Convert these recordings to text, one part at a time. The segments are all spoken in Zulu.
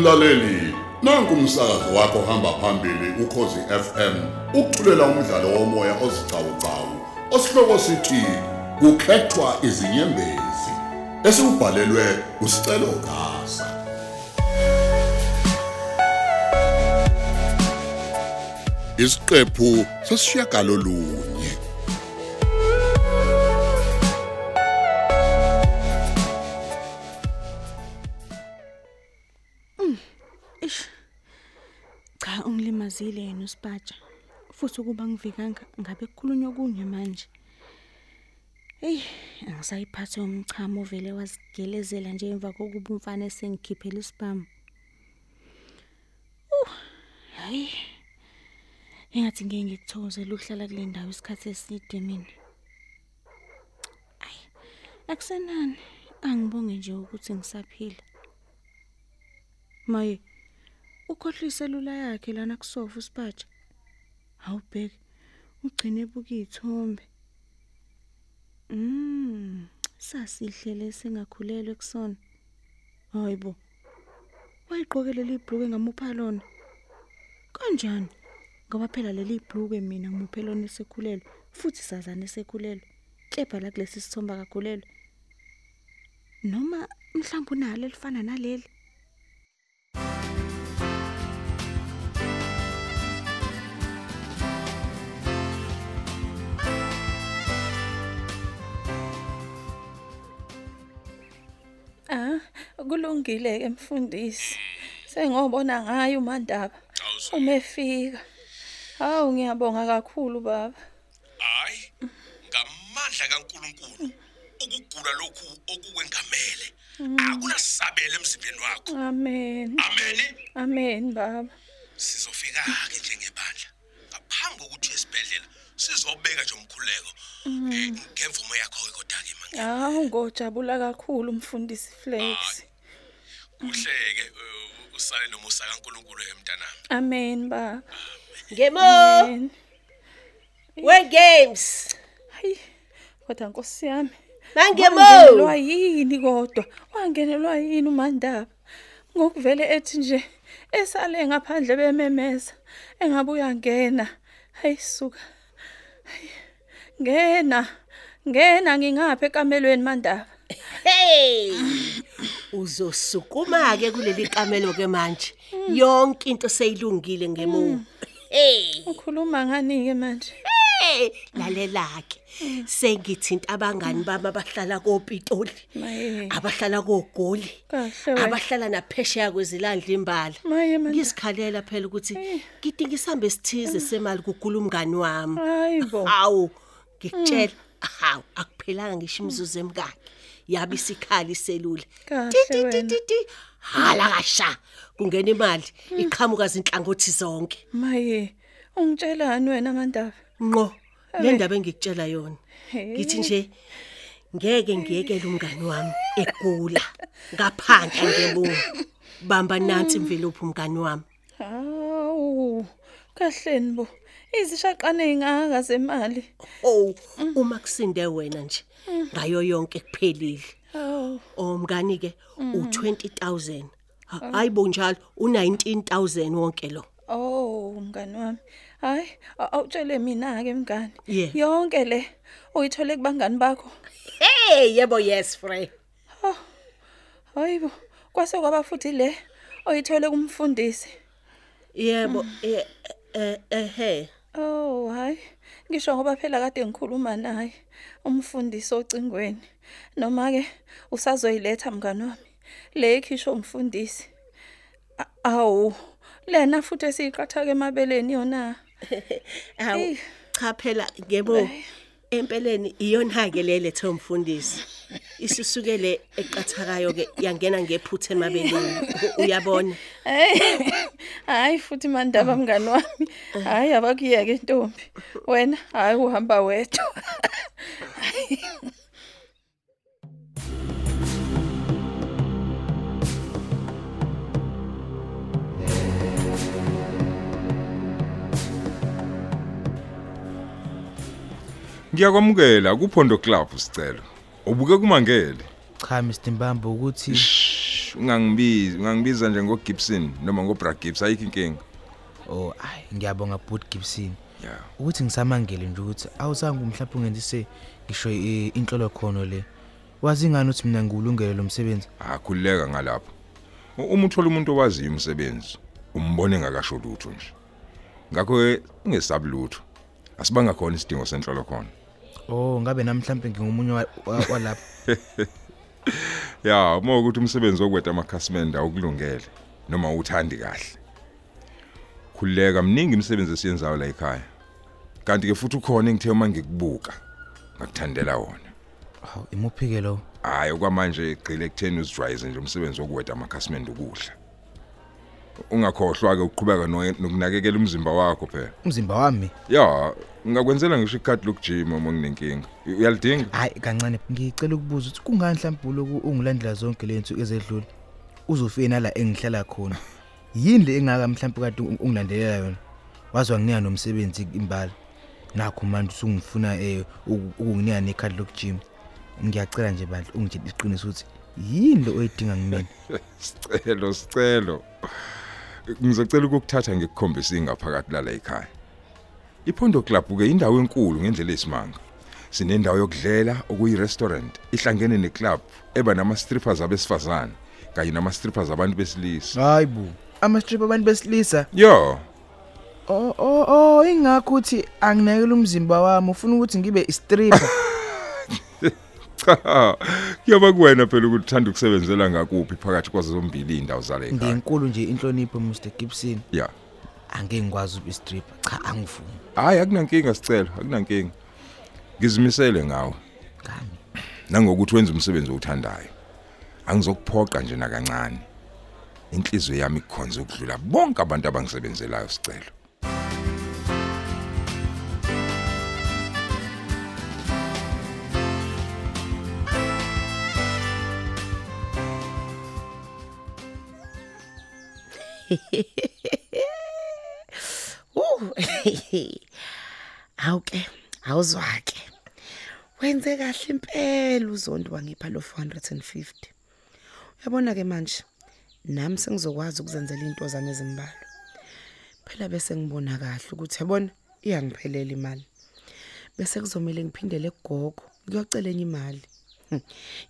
Mlaleli, nanku umsakazo wakho hamba phambili ukhozi FM. Ukuthulela umdlalo womoya ozicawucawu. Osihloko sithi kukhethwa izinyembezi. Esibhalelwe usicelo gasa. Isiqephu sesishiyagalolunye. Cha ungilimazile yena usipatsha. Futhi ukuba ngivikanga ngabe kukhulunywa kunye manje. Hey, angisayiphathe umchamo vele wazigelezela nje emva kokuba umfana esengikhiphela isibhamu. Uh, hayi. Engathi ngeke ngikuthokozele ukuhlala kule ndawo isikhathi eside mina. Ay, akusenani. Angibonge nje ukuthi ngisaphila. Maye, ukhohlwe iselula yakhe lana kusofa usipatsha. Awubheki. Ugcine ebuka izithombe. Mm, sasihlele singakhulelwe kusona. Hayibo. Wayiqokele libhluke ngamupha lona. Kanjani? Ngoba phela leli bhluke mina ngimuphe lona esekhulelwe futhi sazana esekhulelwe. Kepha la kulesi sithomba kakhulelwe. Noma mhlawumbe unalo elifana naleli. Kulungile ke mfundisi. Sengobona ngayo uMandaba. Umefika. Hawu ngiyabonga kakhulu baba. hayi ngamandla kaNkuluNkulu ukugula lokhu okukwengamele akunasabela emzimbeni wakho Amen. ameni Amen baba. sizofika ke njengebandla ngaphambi kokuthi esibhedlela sizobeka nje umkhuleko eh, ngemvumo yakho ke kodwa ke manje Hawu ngojabula kakhulu umfundisi Flex. kuhleke eh, usale nomusa kaNkuluNkulu emntanami Amen baba. Ngemo we games. Hayi. Kodwa Nkosi yami. Nangemo. Wangenelwa yini kodwa? Wangenelwa yini uMandaba? Ngokuvele ethi nje esale ngaphandle bememeza engabe uyangena. Hayi suka. Hayi. Ngena. Ngena ngingapha ekamelweni Mandaba. Hey. Uzosukuma ke kuleli kamelo ke manje. Yonke into seyilungile ngemo. Hey. Ukhuluma ngani ke manje? Hey, lalela ke. Sengithinta abangani bami abahlala koPitoli. Abahlala koGoli. Abahlala naphesheya kwezilandla imbala. Ngisikhalela phela ukuthi ngidinga isambe esithize semali kugula umngani wami. Hayibo. Hawu, ngikutshela, hawu akuphelanga ngisho imizuzu emkakhe. Yabe isikhali selula. Kahle Ti, ti, ti, wena. ti, ti. Hala kasha. Kungena imali iqhamuka izinhlangothi zonke. Maye. Ungitshelani wena Mandaba? Ngqo. Le ndaba engikutshela yona. Hey. Ngithi nje ngeke ngiyekele umngani wami egula ngaphandle ngebungu. Bamba nansi imvelophi umngani wami. Hawu. Kahleni bo. Izishaqane ezingaka zemali. Oh, uma kusinde wena nje ngayo yonke kuphelile. Hawu. Omngani ke u20000. Ha- Hayibo njalo u19000 wonke lo. Oh, mngani wami. Hayi, awutshele mina ke mngani. Yonke le uyithole kubangani bakho. Hey, yebo yes friend. Hayibo, kwase kwaba futhi le oyithole kumfundisi. Yebo eh eh eh Oh, hayi. Ngisho ngoba phela kade ngikhuluma naye umfundisi ocingweni. Noma ke usazoyiletha mngani wami. Le ikhisho umfundisi. Awu, lena futhi esiqatha ke emabeleni yona. Awu cha phela ngebo empeleni iyona ke lele thomfundisi. Isusukele eqathakayo ke yangena ngephuthe emabeleni. Uyabona? Hey. Hayi futhi mandaba mngani wami. Hayi abakuyeke intombi. Wena hayi uhamba wedwa. Ngiyakwamukela kuPhondo Club sicelo. Ubuke kumangele. cha Mr Mbambo ukuthi ungangibizi, ungangibiza nje ngoGibson noma ngoBra Gibbs ayikho inkinga. Oh, ay ngiyabonga Boot Gibson. Yeah. Ukuthi ngisamangele nje ukuthi awuzange mhlawumbe ungenzise ngisho i- inhlolo khono le. Wazi ngani ukuthi mina ngiwulungele lo msebenzi? Akhuleka ngalapho. U- Uma uthola umuntu owaziyo umsebenzi, umbone ngakasho lutho nje. Ngakho ungesabi lutho. Asibanga khona isidingo senhlolo khona. Oh, ngabe namhlanje ngingumunye wa- wa- walapha. Ya, uma ukuthi umsebenzi wokweta amakhasimende awukulungele noma uthandi kahle. Khuleka mningi imisebenzi esiyenzayo la ekhaya. Kanti ke futhi ukhona engithe uma ngikubuka ngakuthandela wona. Hawu, imuphike lo. Hayi okwamanje igqile ekutheni uzijwayeze nje umsebenzi wokuweta amakhasimende ukudla. Ungakhohlwa ke ukuqhubeka no- nokunakekela umzimba wakho phela. Umzimba wami. Ya, ngakwenzela ngisho ikhadi lokujima uma nginenkinga. Uyalidinga? Hayi kancane ngicela ukubuza ukuthi kungani mhlawumbe lokhu ungilandela zonke lento ezedlule. Uzofika nala engihlala khona. Yini le engaka mhlawumbe kade ung- ungilandelela yona? Wazwa nginika nomsebenzi imbali. Nakho manje usungifuna eh uku- ukunginika nekhadi lokujima. Ngiyacela nje bandla ungitshela iqiniso ukuthi yini lo oyidinga ngimina. Sicelo, sicelo. Ngizocela ukukuthatha ngikukhombisa ingaphakathi lala ekhaya. Iphondo Club ke indawo enkulu ngendlela esimanga. Sinendawo yokudlela okuyi restaurant ihlangene neclub eba nama strippers abesifazane kanye nama strippers abantu besilisa. Hayibo. Ama strip abantu besilisa. Yo, Oh oh oh ingakho uthi anginakela umzimba wami ufuna ukuthi ngibe istripper. cha. Kuyoba kuwena phela ukuthi uthanda ukusebenzela ngakuphi phakathi kwazo zombili indawo zale ekhaya. Ngenkulu nje inhlonipho Mr Gibson. Ya. Angeke ngikwazi ukuba istripper. Cha angivumi. Hayi akunankinga sicelo, akunankinga. Ngizimisele ngawe. Ngami. nangokuthi wenza umsebenzi owuthandayo angizokuphoqa nje nakancane inhliziyo yami ikhonza ukudlula bonke abantu abangisebenzelayo sicelo Uh. Awuke, awuzwake. Wenze kahle impela uzondo wangipha lo 450. Uyabona ke manje nami sengizokwazi ukuzenzela into zami ezimbalwa. Phela bese ngibona kahle ukuthi yabona iyangiphelela imali. Bese kuzomela ngiphindele kugogo ngiyocela enye imali. Hm,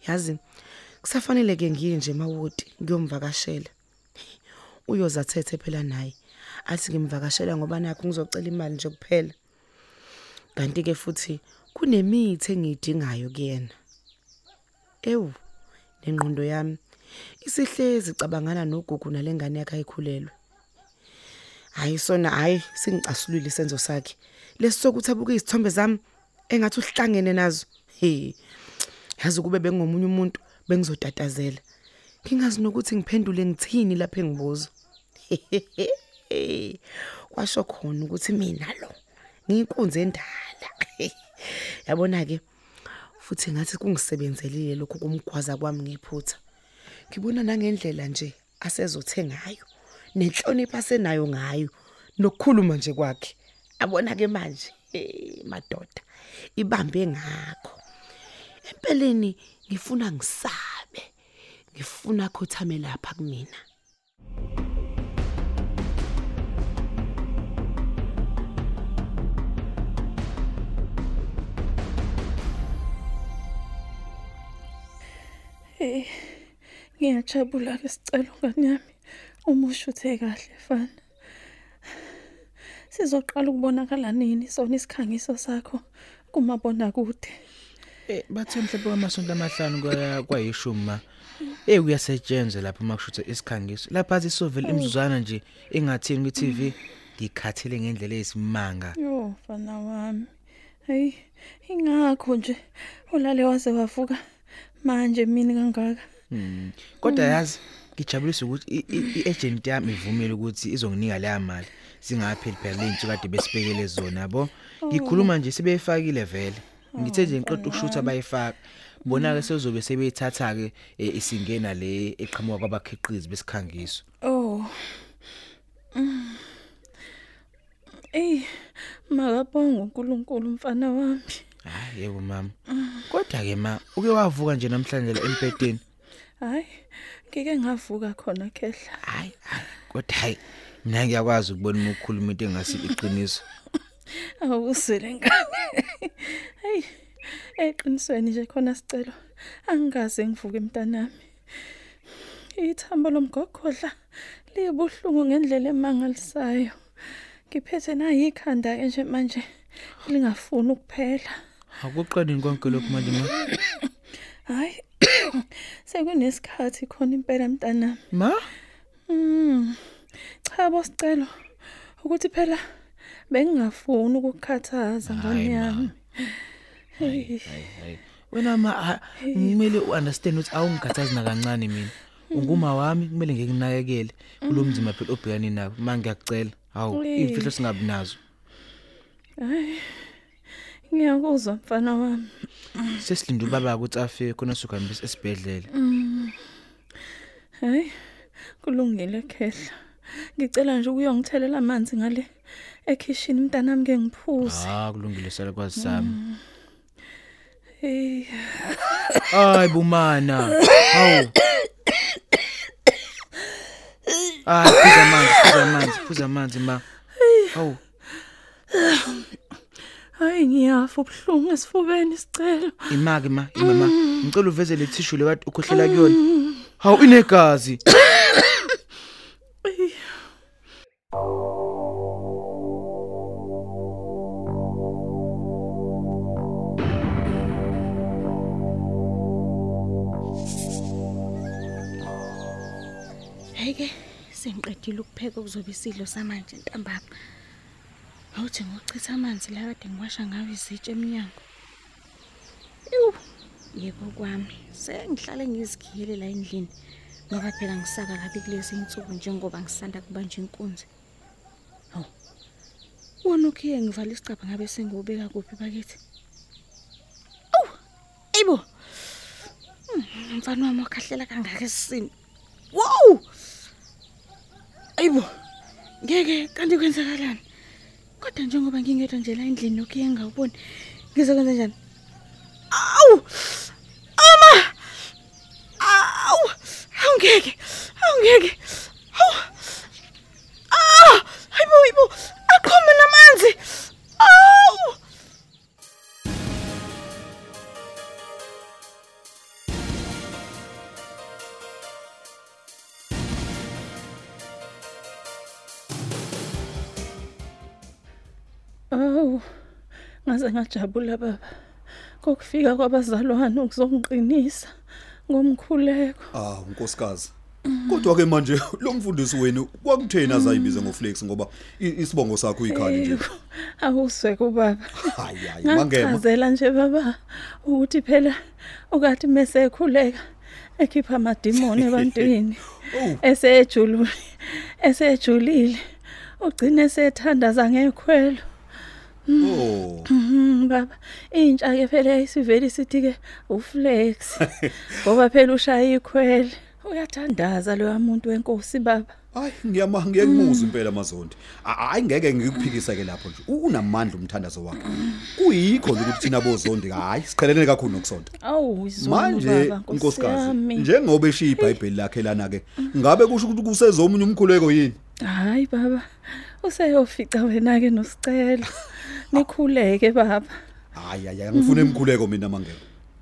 Yazi kusafanele ke ngiye nje emawodi ngiyomvakashela. Uyozathethe phela naye. Athi ngimvakashela ngoba nakho ngizocela imali nje kuphela. Kanti ke futhi kunemithi engiyidingayo kuyena. Ewu, nengqondo yami isihlezi cabangana nogugu nalengane yakhe ayikhulelwe. Hayi sona hayi singicasulile isenzo sakhe. Lesisokuthi abuke izithombe zami engathi uhlangene nazo. He. Yazi kube bengomunye umuntu bengizotatazela. Ngingazi nokuthi ngiphendule ngithini lapha engibuza. Kwasho khona ukuthi mina lo ngiyinkunzi endala. Yabona ke futhi ngathi kungisebenzelile lokho kumgwaza kwami ngephutha. Ngibona nangendlela nje asezothe ngayo nenhlonipho asenayo ngayo nokukhuluma nje kwakhe. Abona ke manje eh madoda ibambe ngakho. Empeleni ngifuna ngisabe. Ngifuna khothame lapha kumina. Eh ngiyajabula ke sicelo ngani yami. Umusho uthe kahle fana. Sizoqala ukubonakala nini sona isikhangiso sakho kumabona kude. Eh bathe mhlawumbe kwamasonto amahlanu kwaya kwayishumi ma. Eh kuyasetshenzwa lapha makushuthe isikhangiso. Lapha athi sovela imzuzwana nje engathini ku TV ngikhathele ngendlela eyisimanga. Yo fana wami. Hey ingakho nje ulale waze wavuka manje mina kangaka. Hmm. Kodwa yazi ngijabulisa ukuthi i- i- i-agent yami ivumile ukuthi izonginika leya mali. Singapheli phela lento kade besibekele zona yabo. Ngikhuluma nje sebeyifakile vele. Ngithe nje ngiqoqa ukushutha bayifaka. Bona ke sezobe sebeyithatha ke eh, isingena le eqhamuka kwabakhiqizi besikhangiso. Oh. Mm. Ey makabonga uNkulunkulu mfana wami. Hayi yebo mama. Kodwa ke ma uke wavuka nje namhlanje la empedeni. Hayi, ngike ngavuka khona khehla. hayi hayi, kodwa hayi mina ngiyakwazi ukubona uma ukhuluma into engasi iqiniso Awusele ngane. Hey, eqinisweni nje khona sicelo. Angikaze ngivuke emntanami. Ithambo lomgogodla libuhlungu ngendlela emangalisayo. Ngiphethe nayi ikhanda ke nje manje lingafuni ukuphela. Akuqaleni konke lokhu manje ma Hayi. Sekunesikhathi khona impela mntanami. ma Mm. Cha bosicelo ukuthi phela bengingafuni ukukhathaza ngane yami. Hey. hayi wena ma ha- ngimele uunderstand ukuthi awungikhathazi nakancane mina unguma wami kumele ngikunakekele kulomzima phela obhekani nawo manje ngiyakucela hawu Eh. imfihlo singabi nazo Hayi. Ngiyakuzwa mfana wami. sesilinde ubaba ukuthi afike khona sokuhambisa esibhedlela Hayi. Kulungile khehla. Ngicela nje ukuyongithelela amanzi ngale ekitchen mntanami ke ngiphuze. ah kulungile sala kwazi sami Hey. hayi bumana hawu Ah, phuza amanzi, phuza amanzi, phuza amanzi ma. Hawu, Hayi ngiyafa ubhlungu esifubeni sicelo. imake ma, imama. Ngicela uveze le tissue le kade ukhohlela kuyona. Hawu inegazi. Hey ke sengiqedile ukupheka kuzobe isidlo samanje ntambama. Awuthi ngochitha amanzi la kade ngiwasha ngawo izitshe eminyango. Ewu, yebo kwami. Sengihlale ngizikhiyele la endlini. Ngoba phela ngisaka kabi kulezi insuku njengoba ngisanda kubanja inkunzi. Hawu. Wona ukhiye ngivala isicapha ngabe sengubeka kuphi bakithi. Awu, ayibo. Hmm, Mfana wami wakhahlela kangaka esisini. Wow! Ayibo. Ngeke kanti kwenzakalani? Kodwa njengoba ngingedwa nje la endlini lokhu engawuboni, ngizokwenza njani? Awu! Ama! Awu! Awungeke. Awungeke. Ngaze ngajabula baba. Kokufika kwabazalwane ukuzongiqinisa ngomkhuleko. Ah unkosikazi. Kodwa ke manje lo mfundisi wenu kwakuthena azayibize ngoflex ngoba i- isibongo sakho uyikhali nje. Awuswe kubaba. Hayi hayi mangema. Ngachazela nje baba ukuthi phela ukathi mase ekhuleka ekhipha amadimoni ebantwini. Oh. Esejulule. Esejulile. Ugcine sethandaza ngekhwelo. Oh. Mhm baba. Intsha ke phela isiveli sithi ke uflex. Ngoba phela ushaya ikhwele. Uyathandaza lo muntu wenkosi baba. Hayi ngiyama ngiyakumuza impela mazondi. Hayi ngeke ngikuphikisa ke lapho nje. U- Unamandla umthandazo wakhe. Kuyikho nje ukuthi thina bozondi hayi siqhelene kakhulu nokusonto. Awu izona Manje baba Nkosi unkosikazi yami. njengoba eshiya iBhayibheli lakhe lana ke ngabe kusho ukuthi kusezomunye umkhuleko yini? Hayi baba. Useyofica wena ke nosicelo. Nikhuleke baba. Hayi hayi ngifuna emkhuleko mina mangema.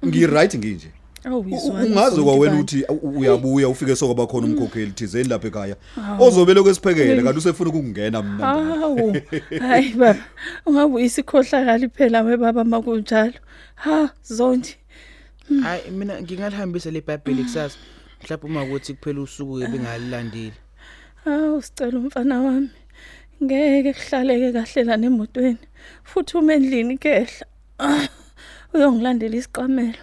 Ngi right nginje. Awu U- izwana. ungaze kwawena ukuthi u- uyabuya ufike sokuba khona umkhokheli thizeni lapha ekhaya ozobe lokwesiphekele kanti usefuna ukungena mina Hawu. Hayi baba. Ungabuyisa ikhohlakala phela we baba makunjalo. Ha zondi. Hayi mina ngingalihambisa le Bible kusasa. Mhlawumbe uma kuthi kuphela usuku ebengalilandile. Hawu sicela umfana wami. Ngeke kuhlaleke kahle la nemotweni. Futhi uma endlini kehla. Ah, Uyongilandela isiqamelo.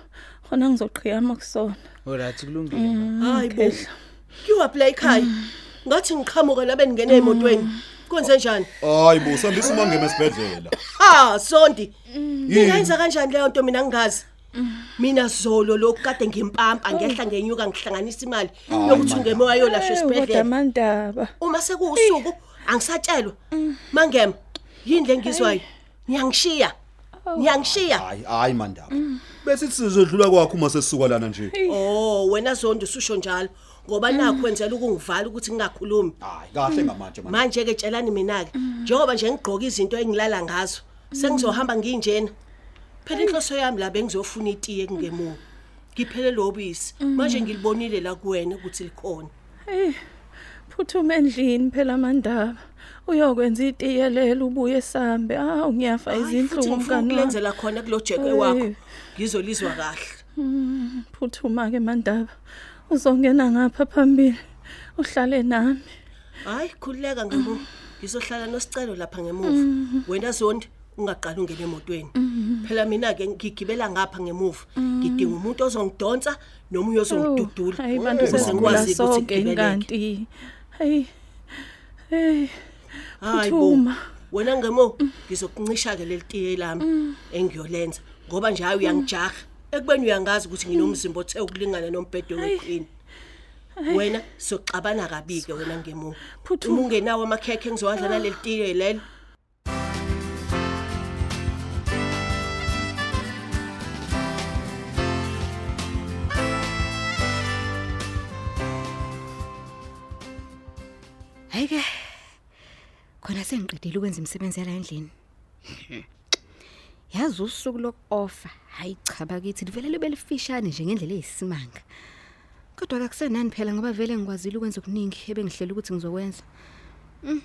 Khona ngizoqhiyama kusona. Alright kulungile. ma. Hayi bo. Kehla. Kuyiwa play ekhaya. Ngathi ngiqhamuka nabe ningene emotweni. Kwenze njani? hayi bo sambisa mangema esibedlela Ha, Sondi. Ningayenza kanjani leyo nto mina ngingazi? Mina zolo lokhu kade ngimpampa ngehla ngenyuka ngihlanganisa imali yokuthi ungemoya yolashwa Eh, Kodwa esibhedlela. mandaba. Uma sekuusuku angisatshelwa. Mangema, yini le ngizwayo? Ngiyangishiya. niyangishiya hayi hayi mandaba. Bese sizodlula kwakho uma sesisuka lana nje. Oh wena zondo ususho njalo. Ngoba nakho wenzela ukungivala ukuthi ngingakhulumi. Hayi kahle ngamanje manje manje. Ke tshelani mina ke njengoba nje ngigqoka izinto engilala ngazo sengizohamba nginjena. Phela inhloso yami la bengizofuna itiye kungemuva. Ngiphele lobisi manje ngilibonile la kuwena ukuthi likhona. Hey. Phuthuma endlini phela mandaba. Uyokwenza itiye lelo ubuye sambe. Ah ngiyafa izinhlungu wami. ukulenzela khona kulo jeke Hey. wakho ngizolizwa kahle Phuthuma ke mandaba. Uzongena ngapha phambili. Uhlale nami. hayi khulileka ngemuva ngizohlala nosicelo lapha ngemuva wena zondi ungaqala ungene emotweni phela mina ke ngigibela ngapha ngemuva ngidinga umuntu ozongidonsa noma uyozongidudula bantu ukuze ngikwazi ukuthi inkanti. Hey. Hey. hayi bo Phuthuma. wena ngemo ngizokuncisha ke lelitiye lami engiyolenza ngoba nje hayi uyangijaha ekubeni uyangazi ukuthi nginomzimba othe ukulingana nombhedo wequeen wena soxabana kabi ke wena ngemo Phuthuma. uma ungenawo amakhekhe engizowadla nalelitiye lelo Hayike. Khona sengiqedile ukwenza imisebenzi yala endlini. Yazi usuku lokuofa, hayi cha bakithi livele libe lifishane nje ngendlela eyisimanga. Kodwa akusenani phela ngoba vele ngikwazile ukwenza okuningi ebengihlela ukuthi ngizokwenza. Mm.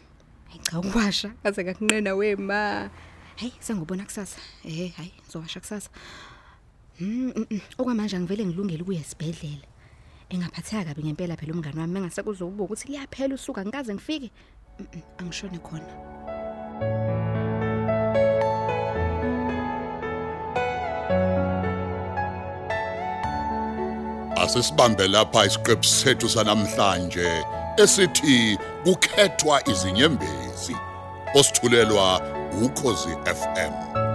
Hayi cha ukwasha kaze ngakunqena wema. Hey sengibona kusasa. Eh hayi ngizowasha kusasa. Mm, mm, mm. okwamanje angivele ngilungele ukuya esibhedlela. Engaphatheka kabi ngempela phela umngani wami engase kuzobuka ukuthi liyaphela usuka ngikaze ngifike Mm, mm, angishone khona Asisibambe lapha isiqephu sethu sanamhlanje esithi kukhethwa izinyembezi. Osithulelwa ukhozi FM.